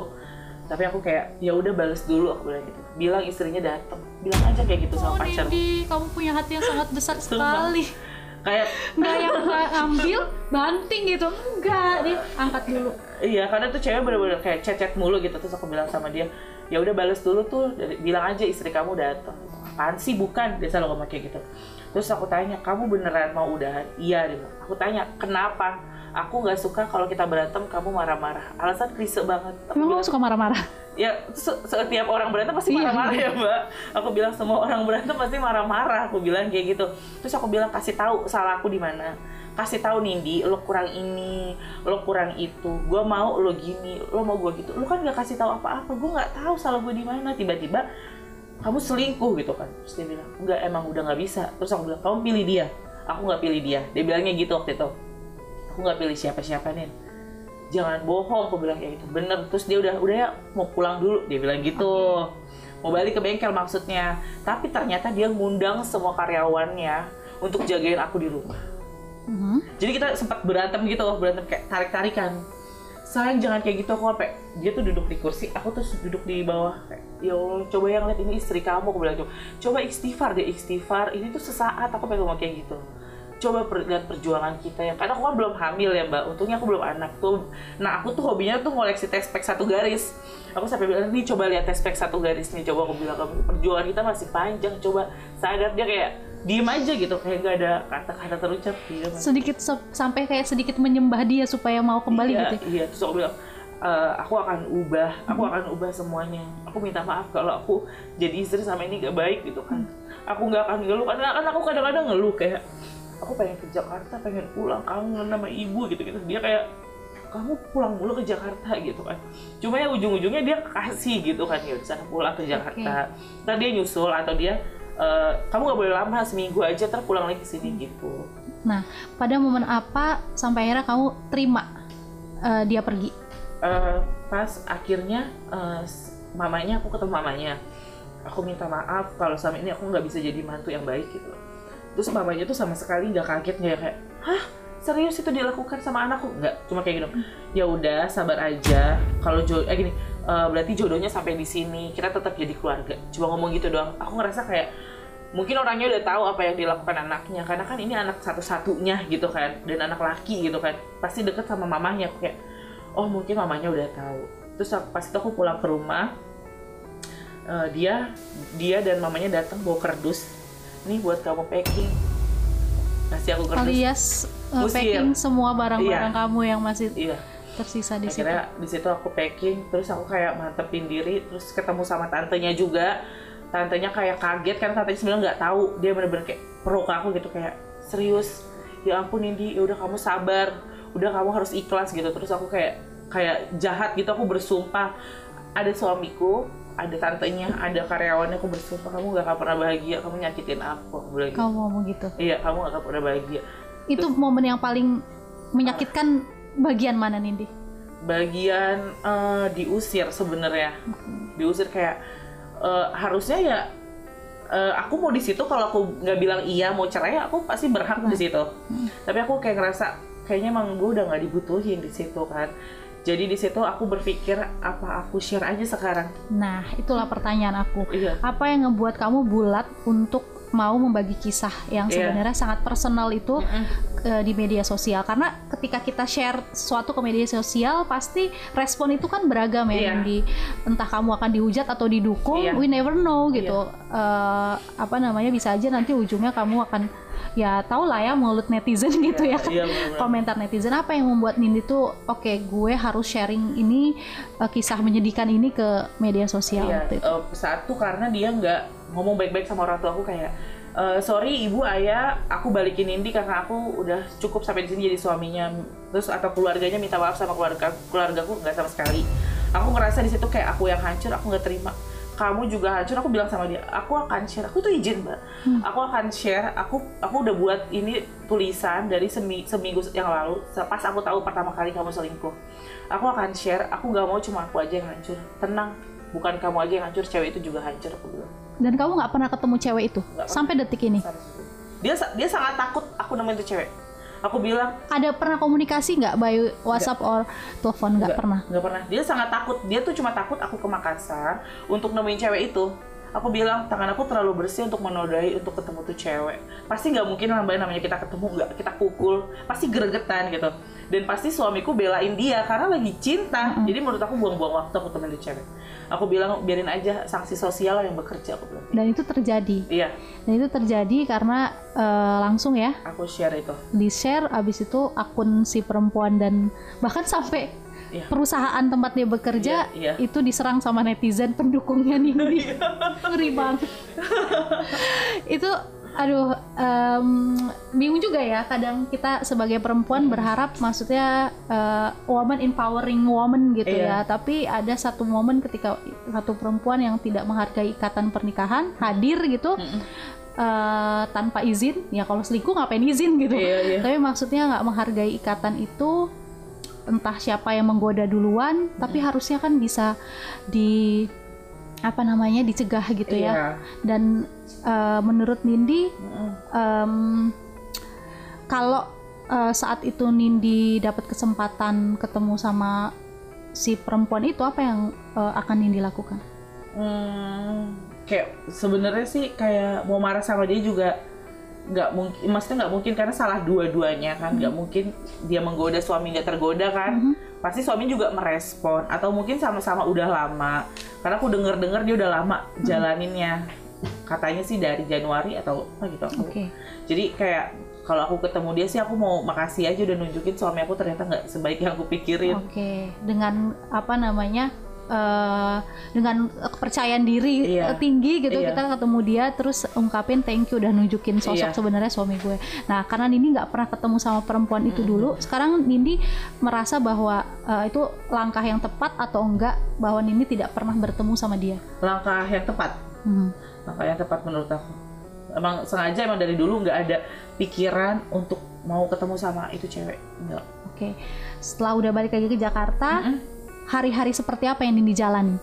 Speaker 2: tapi aku kayak ya udah balas dulu aku bilang gitu bilang istrinya datang bilang aja kayak gitu sama
Speaker 1: Oh,
Speaker 2: pacar
Speaker 1: Nindi, kamu punya hati yang sangat besar sekali.
Speaker 2: kayak
Speaker 1: Nggak yang ambil, banting gitu. Enggak, dia angkat dulu.
Speaker 2: Iya, karena tuh cewek bener-bener kayak chat-chat mulu gitu. Terus aku bilang sama dia, ya udah balas dulu tuh, bilang aja istri kamu datang. Apaan sih bukan? Dia selalu ngomong kayak gitu. Terus aku tanya, kamu beneran mau udahan? Iya, dia. Aku tanya, kenapa? Aku nggak suka kalau kita berantem kamu marah-marah. Alasan klise banget. Aku
Speaker 1: Emang
Speaker 2: bilang,
Speaker 1: kamu suka marah-marah?
Speaker 2: ya se- setiap orang berantem pasti
Speaker 1: Iya.
Speaker 2: marah-marah ya mbak aku bilang semua orang berantem pasti marah-marah aku bilang kayak gitu terus aku bilang kasih tahu salah aku di mana kasih tahu Nindi lo kurang ini lo kurang itu. Gue mau lo gini lo mau gue gitu. Lo kan nggak kasih tahu apa-apa. Gue nggak tahu salah gue di mana. Tiba-tiba kamu selingkuh gitu kan. Terus dia bilang enggak emang udah nggak bisa. Terus aku bilang kamu pilih dia. Aku nggak pilih dia. Dia bilangnya gitu waktu itu. Aku nggak pilih siapa-siapa nih jangan bohong aku bilang kayak gitu. Bener. Terus dia udah udah ya mau pulang dulu. Dia bilang gitu. Mau balik ke bengkel maksudnya. Tapi ternyata dia ngundang semua karyawannya untuk jagain aku di rumah
Speaker 1: Mhm.
Speaker 2: jadi kita sempat berantem gitu berantem kayak tarik tarikan sayang jangan kayak gitu aku sampai dia tuh duduk di kursi aku tuh duduk di bawah. Kayak ya Allah coba yang lihat ini istri kamu aku bilang coba istighfar deh istighfar. Ini tuh sesaat aku pengen ngomong kayak gitu coba per- lihat perjuangan kita ya. Karena aku kan belum hamil ya mbak. Untungnya aku belum anak tuh. Nah aku tuh hobinya tuh ngoleksi test pack satu garis. Aku sampai bilang nih coba lihat test pack satu garis nih. Coba aku bilang kamu perjuangan kita masih panjang. Coba sadar. Dia kayak diem aja gitu. Kayak gak ada kata-kata terucap. Gitu
Speaker 1: Sedikit se- sampai kayak sedikit menyembah dia supaya mau kembali
Speaker 2: iya,
Speaker 1: gitu.
Speaker 2: Iya, terus aku bilang, "Eh, aku akan ubah, aku akan ubah semuanya. Aku minta maaf kalau aku jadi istri sama ini gak baik gitu kan. Aku nggak akan ngeluh, karena kan aku kadang-kadang ngeluh kayak, aku pengen ke Jakarta, pengen pulang, kangen sama ibu gitu-gitu. Dia kayak, kamu pulang mulu ke Jakarta gitu kan. Cuma ya ujung-ujungnya dia kasih gitu kan, ya sana pulang ke Jakarta. Ntar dia nyusul atau dia, eh, kamu nggak boleh lama seminggu aja, ntar pulang lagi ke sini gitu.
Speaker 1: Nah, pada momen apa sampai akhirnya kamu terima eh, dia pergi?
Speaker 2: Eh, pas akhirnya s- mamanya aku ketemu mamanya aku minta maaf kalau sama ini aku nggak bisa jadi mantu yang baik gitu terus mamanya tuh sama sekali nggak kaget nggak kayak hah? Serius itu dilakukan sama anakku? Nggak cuma kayak gitu. Ya udah sabar aja. Kalau jo eh gini eh, berarti jodohnya sampai di sini. Kita tetap jadi keluarga. Cuma ngomong gitu doang. Aku ngerasa kayak mungkin orangnya udah tahu apa yang dilakukan anaknya. Karena kan ini anak satu-satunya gitu kan dan anak laki gitu kan. Pasti deket sama mamanya. Aku kayak oh mungkin mamanya udah tahu. Terus pas itu aku pulang ke rumah eh, dia dia dan mamanya datang bawa kardus nih buat kamu packing. Kasih aku kardus
Speaker 1: Alias uh, packing semua barang-barang
Speaker 2: Iya.
Speaker 1: kamu yang masih
Speaker 2: iya.
Speaker 1: tersisa di situ.
Speaker 2: akhirnya di situ aku packing terus aku kayak mantepin diri terus ketemu sama tantenya juga. Tantenya kayak kaget karena tantenya sebenarnya nggak tahu. Dia bener-bener kayak pro ke aku gitu kayak serius? Ya ampun Indi ya udah kamu sabar. Udah kamu harus ikhlas gitu. Terus aku kayak kayak jahat gitu aku bersumpah. Ada suamiku ada tantenya ada karyawannya aku bersumpah kamu gak akan pernah bahagia kamu nyakitin aku. Aku bilang gitu.
Speaker 1: Kamu ngomong gitu.
Speaker 2: iya kamu gak akan pernah bahagia.
Speaker 1: Itu momen yang paling menyakitkan bagian mana Nindi?
Speaker 2: bagian eh, diusir sebenarnya. Diusir kayak eh, harusnya ya eh, aku mau di situ kalau aku nggak bilang iya mau cerai aku pasti berhak di situ. Tapi aku kayak ngerasa kayaknya emang gue udah nggak dibutuhin di situ kan jadi di situ aku berpikir apa aku share aja sekarang
Speaker 1: Nah, itulah pertanyaan aku.
Speaker 2: iya
Speaker 1: Apa yang ngebuat kamu bulat untuk mau membagi kisah yang
Speaker 2: Iya.
Speaker 1: sebenarnya sangat personal itu
Speaker 2: Mm-mm.
Speaker 1: eh, di media sosial? Karena ketika kita share sesuatu ke media sosial, pasti respon itu kan beragam ya,
Speaker 2: Iya.
Speaker 1: Nindi. Entah kamu akan dihujat atau didukung,
Speaker 2: Iya.
Speaker 1: we never know gitu. Eh, apa namanya bisa aja nanti ujungnya kamu akan ya tau lah ya mulut netizen gitu ya kan
Speaker 2: iya
Speaker 1: komentar netizen apa yang membuat Nindi tuh oke gue harus sharing ini eh, kisah menyedihkan ini ke media sosial
Speaker 2: Iya,
Speaker 1: waktu itu.
Speaker 2: eh, satu karena dia nggak ngomong baik-baik sama orang tua aku kayak "Eh, sorry ibu ayah aku balikin Indi karena aku udah cukup sampai di sini jadi suaminya. Terus atau keluarganya minta maaf sama keluarga keluargaku nggak sama sekali. Aku ngerasa di situ kayak aku yang hancur aku nggak terima. Kamu juga hancur aku bilang sama dia aku akan share aku tuh izin mbak. Aku akan share aku aku udah buat ini tulisan dari semi, seminggu yang lalu pas aku tahu pertama kali kamu selingkuh. Aku akan share aku nggak mau cuma aku aja yang hancur. Tenang bukan kamu aja yang hancur cewek itu juga hancur aku bilang
Speaker 1: Dan kamu nggak pernah ketemu cewek itu?
Speaker 2: Nggak
Speaker 1: sampai detik ini.
Speaker 2: dia dia sangat takut aku nemuin tuh cewek. Aku bilang
Speaker 1: Ada pernah komunikasi nggak by WhatsApp or telepon? Nggak. pernah.
Speaker 2: nggak pernah. Dia sangat takut. Dia tuh cuma takut aku ke Makassar untuk nemuin cewek itu aku bilang tangan aku terlalu bersih untuk menodai untuk ketemu tuh cewek. Pasti nggak mungkin namanya namanya kita ketemu nggak kita pukul. Pasti gregetan gitu. Dan pasti suamiku belain dia karena lagi cinta. Jadi menurut aku buang-buang waktu aku temenin tuh cewek. Aku bilang biarin aja sanksi sosial yang bekerja aku bilang.
Speaker 1: Dan itu terjadi.
Speaker 2: iya.
Speaker 1: Dan itu terjadi karena eh, langsung ya.
Speaker 2: Aku share itu.
Speaker 1: Di share abis itu akun si perempuan dan bahkan sampai
Speaker 2: Iya.
Speaker 1: perusahaan tempat dia bekerja
Speaker 2: Iya, iya.
Speaker 1: itu diserang sama netizen pendukungnya Nindi ngeri banget. Itu aduh em, bingung juga ya. Kadang kita sebagai perempuan berharap maksudnya eh, woman empowering woman gitu ya.
Speaker 2: Iya.
Speaker 1: tapi ada satu momen ketika satu perempuan yang tidak menghargai ikatan pernikahan hadir gitu eh, tanpa izin. Ya kalau selingkuh ngapain izin gitu?
Speaker 2: Iya, iya.
Speaker 1: tapi maksudnya nggak menghargai ikatan itu entah siapa yang menggoda duluan tapi harusnya kan bisa di apa namanya dicegah gitu ya
Speaker 2: Iya.
Speaker 1: dan eh, menurut Nindi
Speaker 2: Mm-mm.
Speaker 1: em, kalau eh, saat itu Nindi dapat kesempatan ketemu sama si perempuan itu apa yang eh, akan Nindi lakukan?
Speaker 2: Hmm, kayak sebenarnya sih kayak mau marah sama dia juga nggak mungkin, maksudnya nggak mungkin karena salah dua-duanya kan, nggak mungkin dia menggoda suami nggak tergoda kan, pasti suami juga merespon atau mungkin sama-sama udah lama, karena aku denger-dengar dia udah lama jalaninnya, katanya sih dari Januari atau apa gitu aku.
Speaker 1: Oke.
Speaker 2: Jadi kayak kalau aku ketemu dia sih aku mau makasih aja udah nunjukin suami aku ternyata nggak sebaik yang aku pikirin.
Speaker 1: Oke, dengan apa namanya? Eh, dengan kepercayaan diri
Speaker 2: Iya.
Speaker 1: eh, tinggi gitu
Speaker 2: Iya.
Speaker 1: kita ketemu dia terus ungkapin thank you udah nunjukin sosok
Speaker 2: Iya.
Speaker 1: sebenarnya suami gue. Nah karena Nindi nggak pernah ketemu sama perempuan itu dulu, sekarang Nindi merasa bahwa eh, itu langkah yang tepat atau enggak bahwa Nindi tidak pernah bertemu sama dia.
Speaker 2: Langkah yang tepat.
Speaker 1: Hmm.
Speaker 2: langkah yang tepat menurut aku emang sengaja emang dari dulu nggak ada pikiran untuk mau ketemu sama itu cewek enggak
Speaker 1: Oke, setelah udah balik lagi ke Jakarta,
Speaker 2: Mm-mm.
Speaker 1: Hari-hari seperti apa yang Nindi jalani?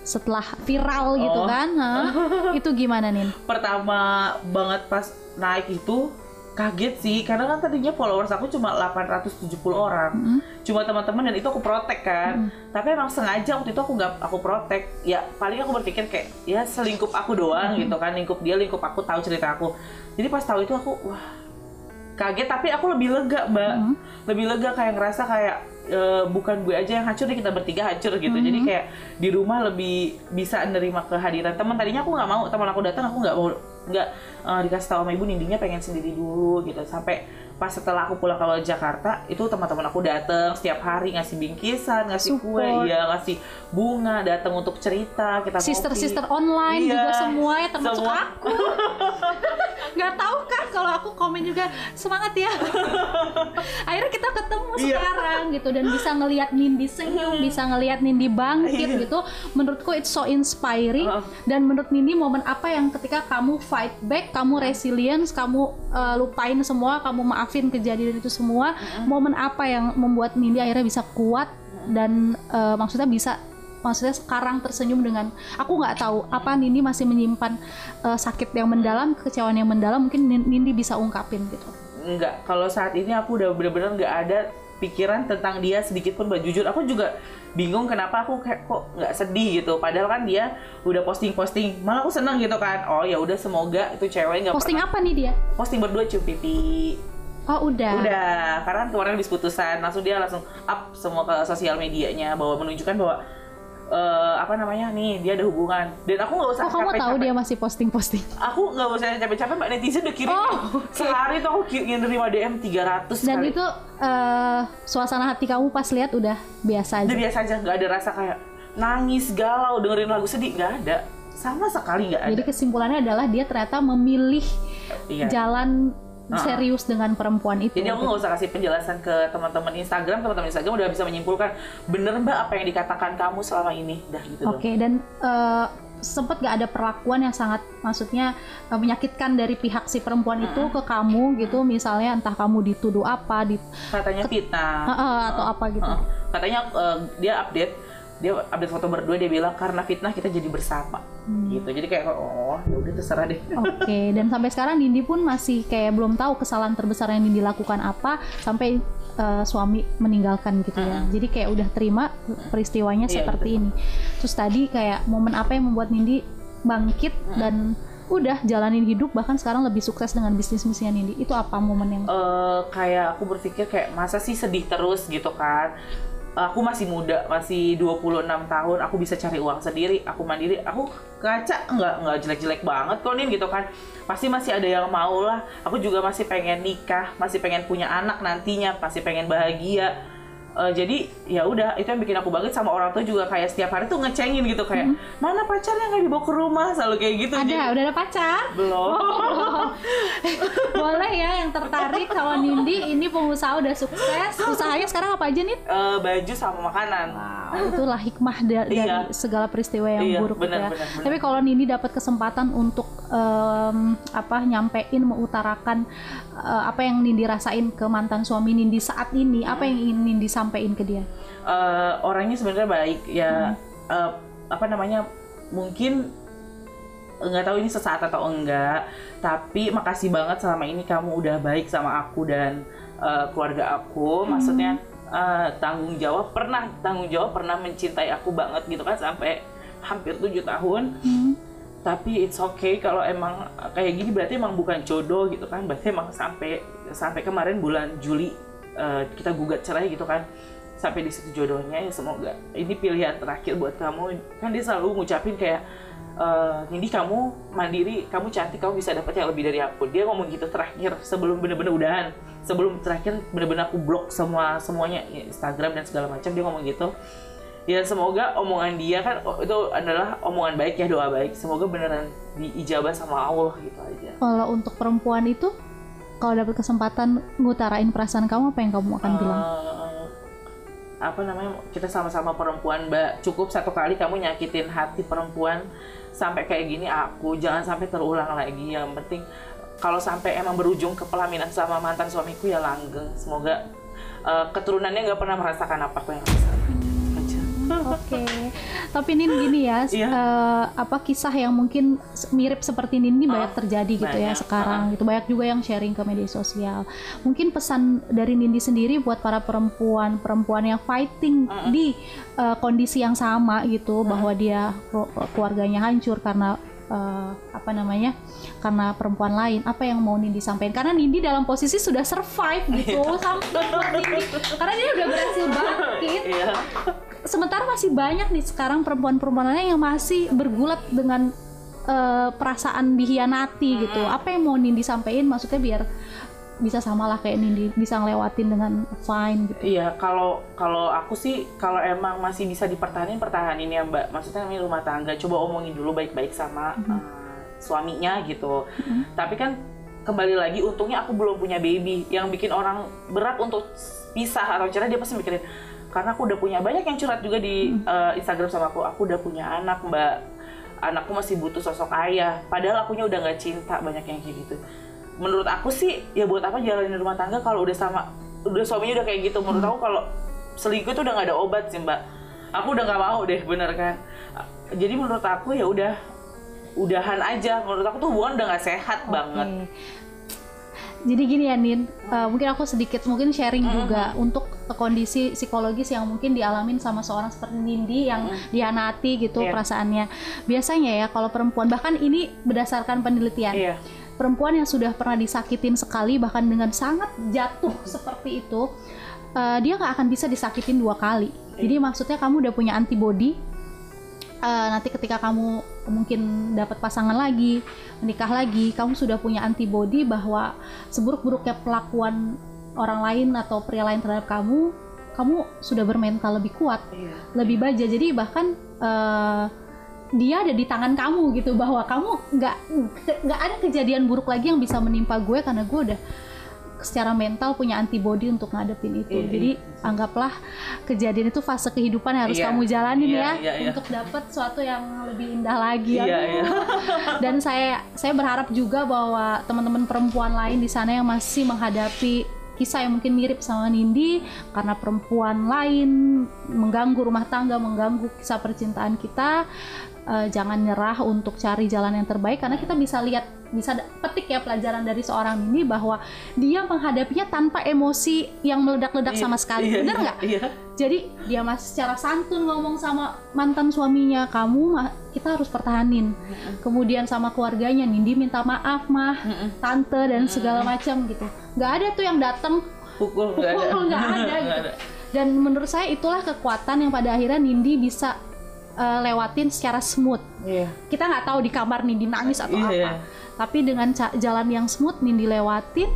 Speaker 1: Setelah viral gitu
Speaker 2: Oh.
Speaker 1: kan, hah? itu gimana nih?
Speaker 2: pertama banget pas naik itu kaget sih karena kan tadinya followers aku cuma 870 orang
Speaker 1: Mm-mm.
Speaker 2: cuma teman-teman dan itu aku protek kan tapi emang sengaja waktu itu aku nggak aku protek ya paling aku berpikir kayak ya selingkup aku doang gitu kan lingkup dia lingkup aku tahu cerita aku jadi pas tahu itu aku wah kaget tapi aku lebih lega mbak.
Speaker 1: Mhm.
Speaker 2: lebih lega kayak ngerasa kayak e, bukan gue aja yang hancur nih kita bertiga hancur gitu. Jadi kayak di rumah lebih bisa nerima kehadiran. Teman tadinya aku nggak mau teman aku datang aku nggak mau nggak eh, dikasih tahu sama ibu nindinya pengen sendiri dulu gitu. Sampai pas setelah aku pulang ke Jakarta itu teman-teman aku datang setiap hari ngasih bingkisan ngasih kue
Speaker 1: Support.
Speaker 2: ya ngasih bunga datang untuk cerita kita ngopi.
Speaker 1: sister-sister online
Speaker 2: Iya,
Speaker 1: juga semuanya termasuk
Speaker 2: semua.
Speaker 1: aku nggak tahu kan kalau aku komen juga semangat ya akhirnya kita ketemu
Speaker 2: Iya.
Speaker 1: sekarang gitu dan bisa ngelihat Nindi senyum bisa ngelihat Nindi bangkit
Speaker 2: Iya.
Speaker 1: gitu menurutku it's so inspiring
Speaker 2: Heeh.
Speaker 1: dan menurut Nindi momen apa yang ketika kamu fight back kamu resilience kamu uh, lupain semua kamu maafin kejadian itu semua momen apa yang membuat Nindi akhirnya bisa kuat dan uh, maksudnya bisa maksudnya sekarang tersenyum dengan aku nggak tahu apa Nindi masih menyimpan uh, sakit yang mendalam kekecewaan yang mendalam mungkin Nin- Nindi bisa ungkapin gitu.
Speaker 2: Enggak, kalau saat ini aku udah bener-bener nggak ada pikiran tentang dia sedikit pun Mbak. jujur aku juga bingung kenapa aku kayak kok nggak sedih gitu. Padahal kan dia udah posting-posting malah aku seneng gitu kan. Oh ya udah semoga itu cewek nggak
Speaker 1: posting
Speaker 2: pernah
Speaker 1: apa nih dia?
Speaker 2: Posting berdua cium pipi
Speaker 1: oh udah
Speaker 2: udah karena kan kemarin habis putusan langsung dia langsung up semua ke sosial medianya bahwa menunjukkan bahwa eh, apa namanya nih dia ada hubungan dan aku nggak usah
Speaker 1: oh kamu tahu dia masih posting posting
Speaker 2: aku nggak usah capek-capek mbak netizen udah kirim
Speaker 1: Oh, oke.
Speaker 2: sehari tuh aku ki- nerima DM 300
Speaker 1: dan
Speaker 2: kali.
Speaker 1: itu uh, suasana hati kamu pas lihat udah biasa aja
Speaker 2: Udah biasa aja, nggak ada rasa kayak nangis, galau, dengerin lagu sedih, nggak ada. Sama sekali nggak ada.
Speaker 1: jadi kesimpulannya adalah dia ternyata memilih
Speaker 2: Iya.
Speaker 1: jalan
Speaker 2: Ah.
Speaker 1: serius dengan perempuan itu
Speaker 2: Jadi aku nggak usah kasih penjelasan ke teman-teman Instagram, teman-teman Instagram udah bisa menyimpulkan bener mbak apa yang dikatakan kamu selama ini, dah gitu
Speaker 1: Oke,
Speaker 2: dong.
Speaker 1: dan eh, sempet gak ada perlakuan yang sangat maksudnya eh, menyakitkan dari pihak si perempuan itu ke kamu gitu, misalnya entah kamu dituduh apa, di
Speaker 2: Katanya fitnah.
Speaker 1: eh, eh, atau apa gitu.
Speaker 2: Heeh. Katanya eh, dia update, dia update foto berdua dia bilang karena fitnah kita jadi bersama,
Speaker 1: Hmm.
Speaker 2: gitu. Jadi kayak oh ya udah terserah deh.
Speaker 1: Oke, dan sampai sekarang Nindi pun masih kayak belum tahu kesalahan terbesar yang Nindi lakukan apa sampai eh, suami meninggalkan gitu ya. Jadi kayak udah terima peristiwanya
Speaker 2: Iya,
Speaker 1: seperti ini. Terus tadi kayak momen apa yang membuat Nindi bangkit dan udah jalanin hidup bahkan sekarang lebih sukses dengan bisnis misinya Nindi. Itu apa momen yang
Speaker 2: eh kayak aku berpikir kayak masa sih sedih terus gitu kan aku masih muda masih 26 tahun aku bisa cari uang sendiri aku mandiri. Aku kaca nggak nggak jelek-jelek banget kok nih gitu kan. Pasti masih ada yang mau lah aku juga masih pengen nikah masih pengen punya anak nantinya masih pengen bahagia Eh, jadi ya udah itu yang bikin aku bangkit sama orang tua juga kayak setiap hari tuh ngecengin gitu kayak mana pacarnya nggak dibawa ke rumah selalu kayak gitu Jadi,
Speaker 1: ada? Udah ada pacar?
Speaker 2: belum
Speaker 1: Boleh ya yang tertarik sama Nindi ini pengusaha udah sukses. Usahanya sekarang apa aja nih?
Speaker 2: Eh, baju sama makanan
Speaker 1: Wow, itulah hikmah da- dari
Speaker 2: Iya.
Speaker 1: segala peristiwa yang
Speaker 2: Iya,
Speaker 1: buruk gitu
Speaker 2: benar,
Speaker 1: ya.
Speaker 2: benar, benar.
Speaker 1: Tapi kalau Nindi dapat kesempatan untuk em, apa nyampein mengutarakan eh, apa yang Nindi rasain ke mantan suami Nindi saat ini, apa yang ingin Nindi sampaikan ke dia?
Speaker 2: eh, orangnya sebenarnya baik ya eh, apa namanya mungkin nggak tahu ini sesaat atau enggak tapi makasih banget selama ini kamu udah baik sama aku dan eh, keluarga aku. Maksudnya eh, tanggung jawab pernah tanggung jawab pernah mencintai aku banget gitu kan sampai hampir tujuh tahun.
Speaker 1: Hmm.
Speaker 2: Tapi it's okay kalau emang kayak gini berarti emang bukan jodoh gitu kan. Berarti emang sampai sampai kemarin bulan Juli eh, kita gugat cerai gitu kan. Sampai di situ jodohnya ya semoga. Ini pilihan terakhir buat kamu. Kan dia selalu ngucapin kayak eh Nindi kamu mandiri kamu cantik kamu bisa dapat yang lebih dari aku. Dia ngomong gitu terakhir sebelum bener-bener udahan. Sebelum terakhir bener-bener aku blok semua semuanya Instagram dan segala macam dia ngomong gitu ya semoga omongan dia kan oh, itu adalah omongan baik ya doa baik. Semoga beneran diijabah sama Allah gitu aja.
Speaker 1: Kalau untuk perempuan itu kalau dapat kesempatan ngutarain perasaan kamu apa yang kamu akan bilang?
Speaker 2: Eh, apa namanya kita sama-sama perempuan mbak. Cukup satu kali kamu nyakitin hati perempuan sampai kayak gini aku jangan sampai terulang lagi. Yang penting kalau sampai emang berujung ke pelaminan sama mantan suamiku ya langgeng. Semoga eh, keturunannya nggak pernah merasakan apa aku yang rasakan
Speaker 1: Oke, tapi Nin gini ya,
Speaker 2: Iya.
Speaker 1: eh, apa kisah yang mungkin mirip seperti Nin ini banyak terjadi gitu ya
Speaker 2: banyak,
Speaker 1: sekarang gitu. Banyak juga yang sharing ke media sosial. Mungkin pesan dari Nindi sendiri buat para perempuan-perempuan yang fighting di eh, kondisi yang sama gitu bahwa dia keluarganya hancur karena eh, apa namanya karena perempuan lain. Apa yang mau Nindi sampaikan? Karena Nindi dalam posisi sudah survive gitu sampai buat Nindi karena dia udah berhasil bangkit.
Speaker 2: Iya
Speaker 1: sementara masih banyak nih sekarang perempuan-perempuan lain yang masih bergulat dengan eh, perasaan dihianati gitu. Apa yang mau Nindi sampaikan maksudnya biar bisa sama lah kayak Nindi bisa ngelewatin dengan fine gitu
Speaker 2: Iya, kalau kalau aku sih kalau emang masih bisa dipertahanin pertahanin ya Mbak. Maksudnya ini rumah tangga, coba omongin dulu baik-baik sama
Speaker 1: Mhm.
Speaker 2: eh, suaminya gitu. Tapi kan kembali lagi untungnya aku belum punya baby yang bikin orang berat untuk pisah atau cerai dia pasti mikirin karena aku udah punya banyak yang curhat juga di eh, Instagram sama aku. Aku udah punya anak mbak. Anakku masih butuh sosok ayah. Padahal akunya udah nggak cinta banyak yang kayak gitu. Menurut aku sih ya buat apa jalanin rumah tangga kalau udah sama udah suaminya udah kayak gitu. Menurut aku kalau selingkuh itu udah nggak ada obat sih mbak. Aku udah nggak mau deh bener kan? Jadi menurut aku ya udah udahan aja. Menurut aku tuh hubungan udah nggak sehat banget.
Speaker 1: Oke. Jadi gini ya Nin, eh, mungkin aku sedikit mungkin sharing juga untuk kondisi psikologis yang mungkin dialamin sama seorang seperti Nindi yang dianati gitu
Speaker 2: Iya.
Speaker 1: perasaannya. Biasanya ya kalau perempuan bahkan ini berdasarkan penelitian.
Speaker 2: iya.
Speaker 1: Perempuan yang sudah pernah disakitin sekali bahkan dengan sangat jatuh seperti itu eh, dia nggak akan bisa disakitin dua kali. Jadi maksudnya kamu udah punya antibody eh, nanti ketika kamu mungkin dapat pasangan lagi menikah lagi kamu sudah punya antibody bahwa seburuk-buruknya perlakuan orang lain atau pria lain terhadap kamu kamu sudah bermental lebih kuat
Speaker 2: iya.
Speaker 1: lebih baja. Jadi bahkan eh, dia ada di tangan kamu gitu bahwa kamu nggak nggak ada kejadian buruk lagi yang bisa menimpa gue karena gue udah secara mental punya antibody untuk ngadepin itu
Speaker 2: Iya,
Speaker 1: jadi anggaplah kejadian itu fase kehidupan yang harus
Speaker 2: Iya.
Speaker 1: kamu jalanin
Speaker 2: Iya,
Speaker 1: ya
Speaker 2: iya, iya.
Speaker 1: untuk dapat sesuatu yang lebih indah lagi Aduh.
Speaker 2: iya.
Speaker 1: dan saya saya berharap juga bahwa teman-teman perempuan lain di sana yang masih menghadapi kisah yang mungkin mirip sama Nindi karena perempuan lain mengganggu rumah tangga, mengganggu kisah percintaan kita, eh, jangan nyerah untuk cari jalan yang terbaik karena kita bisa lihat bisa petik ya pelajaran dari seorang Nindi bahwa dia menghadapinya tanpa emosi yang meledak-ledak sama sekali,
Speaker 2: Iya,
Speaker 1: bener
Speaker 2: iya,
Speaker 1: nggak?
Speaker 2: iya
Speaker 1: Jadi dia masih secara santun ngomong sama mantan suaminya, kamu kita harus pertahanin. Kemudian sama keluarganya, Nindi minta maaf mah, tante dan segala macam gitu. Nggak ada tuh yang datang
Speaker 2: pukul nggak ada
Speaker 1: pukul ada
Speaker 2: Nggak
Speaker 1: gitu.
Speaker 2: ada.
Speaker 1: Dan menurut saya itulah kekuatan yang pada akhirnya Nindi bisa eh, lewatin secara smooth.
Speaker 2: iya
Speaker 1: Kita nggak tahu di kamar Nindi nangis atau
Speaker 2: Iya,
Speaker 1: apa. Tapi dengan jalan yang smooth Nindi lewatin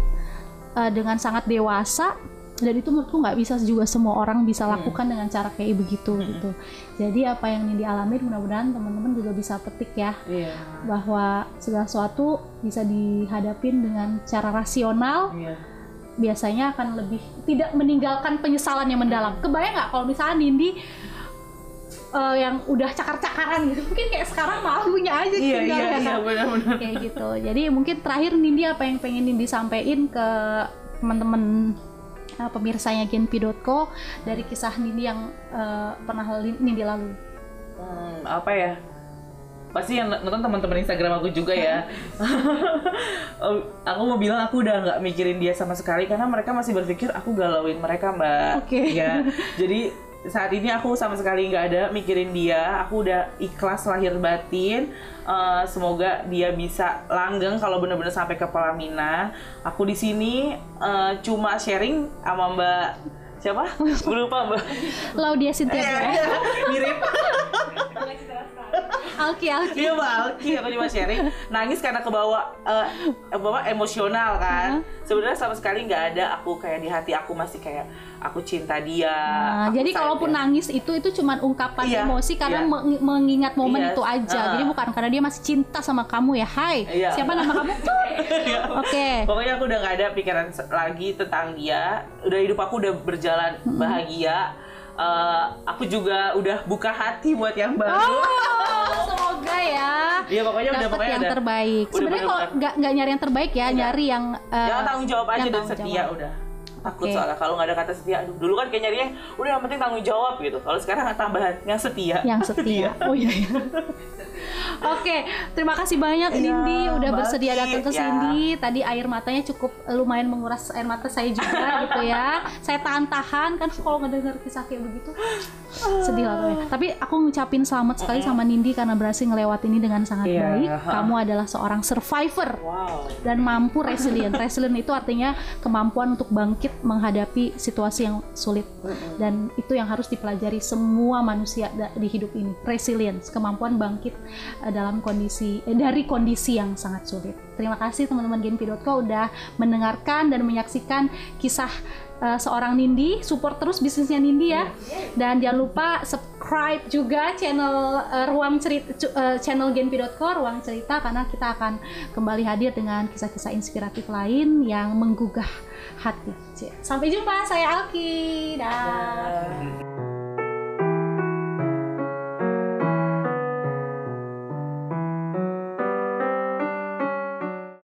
Speaker 1: eh, dengan sangat dewasa dan itu menurutku nggak bisa juga semua orang bisa
Speaker 2: Hmm.
Speaker 1: lakukan dengan cara kayak begitu gitu. Jadi apa yang Nindi alami mudah-mudahan teman-teman juga bisa petik ya
Speaker 2: iya
Speaker 1: bahwa segala sesuatu bisa dihadapin dengan cara rasional
Speaker 2: iya
Speaker 1: biasanya akan lebih tidak meninggalkan penyesalan yang mendalam. Kebayang nggak kalau misalnya Nindi eh, yang udah cakar-cakaran gitu, mungkin kayak sekarang malunya aja
Speaker 2: iya
Speaker 1: tinggal
Speaker 2: iya
Speaker 1: ya.
Speaker 2: iya benar-benar.
Speaker 1: Kayak gitu. Jadi mungkin terakhir Nindi apa yang pengen Nindi sampaikan ke teman-teman eh, pemirsanya Genpi.co dari kisah Nindi yang eh, pernah Nindi lalui.
Speaker 2: Hmm, apa ya? Pasti yang nonton teman-teman Instagram aku juga ya. Aku mau bilang aku udah nggak mikirin dia sama sekali karena mereka masih berpikir aku galauin mereka mbak.
Speaker 1: Oke.
Speaker 2: ya jadi saat ini aku sama sekali nggak ada mikirin dia. Aku udah ikhlas lahir batin. Eh, semoga dia bisa langgeng kalau bener-bener sampai ke pelaminan aku di sini eh, cuma sharing sama mbak siapa? Lupa mbak.
Speaker 1: Laudia Cynthia Gira.
Speaker 2: mirip
Speaker 1: Alki Alki.
Speaker 2: Iya Mbak Alki, aku cuma sharing nangis karena kebawa eh bawa emosional kan. Sebenarnya sama sekali nggak ada aku kayak di hati aku masih kayak aku cinta dia.
Speaker 1: Nah,
Speaker 2: aku
Speaker 1: jadi kalaupun
Speaker 2: dia.
Speaker 1: nangis itu itu cuma ungkapan
Speaker 2: Iya,
Speaker 1: emosi karena
Speaker 2: iya.
Speaker 1: meng- mengingat momen
Speaker 2: Iya,
Speaker 1: itu aja.
Speaker 2: ah.
Speaker 1: Jadi bukan karena dia masih cinta sama kamu ya. Hai.
Speaker 2: Iya.
Speaker 1: Siapa nama kamu?
Speaker 2: Iya.
Speaker 1: Oke.
Speaker 2: Pokoknya aku udah nggak ada pikiran lagi tentang dia. Udah hidup aku udah berjalan bahagia. Eh, aku juga udah buka hati buat yang baru.
Speaker 1: Oh, semoga ya.
Speaker 2: Iya pokoknya udah
Speaker 1: Dapat
Speaker 2: pokoknya
Speaker 1: yang
Speaker 2: udah.
Speaker 1: terbaik. Sebenarnya kalau nggak nggak nyari yang terbaik ya, nyari yang eh,
Speaker 2: Jangan tanggung jawab aja
Speaker 1: yang
Speaker 2: dan setia
Speaker 1: jawab.
Speaker 2: udah. Takut
Speaker 1: Oke.
Speaker 2: soalnya kalau nggak ada kata setia. Aduh, dulu kan kayak nyarinya udah yang penting tanggung jawab gitu. Kalau sekarang tambahan yang setia.
Speaker 1: yang setia. Oh iya. iya. Oke, terima kasih banyak
Speaker 2: Iya,
Speaker 1: Nindi udah bersedia datang ke
Speaker 2: ya.
Speaker 1: sini. Tadi air matanya cukup lumayan menguras air mata saya juga gitu ya. Saya tahan-tahan kan kalau ngedenger kisah kayak begitu sedih lah ya. Tapi aku ngucapin selamat sekali sama Nindi karena berhasil ngelewat ini dengan sangat
Speaker 2: Iya.
Speaker 1: baik. Kamu adalah seorang survivor
Speaker 2: Wow.
Speaker 1: dan mampu resilient. Resilient itu artinya kemampuan untuk bangkit menghadapi situasi yang sulit. Dan itu yang harus dipelajari semua manusia di hidup ini. Resilience, kemampuan bangkit dalam kondisi eh, dari kondisi yang sangat sulit. Terima kasih teman-teman Genpi.co udah mendengarkan dan menyaksikan kisah eh, seorang Nindi. Support terus bisnisnya Nindi ya. Dan jangan lupa subscribe juga channel eh, Ruang Cerita eh, channel Genpi.co Ruang Cerita karena kita akan kembali hadir dengan kisah-kisah inspiratif lain yang menggugah hati. Sampai jumpa, saya Alki. Dah.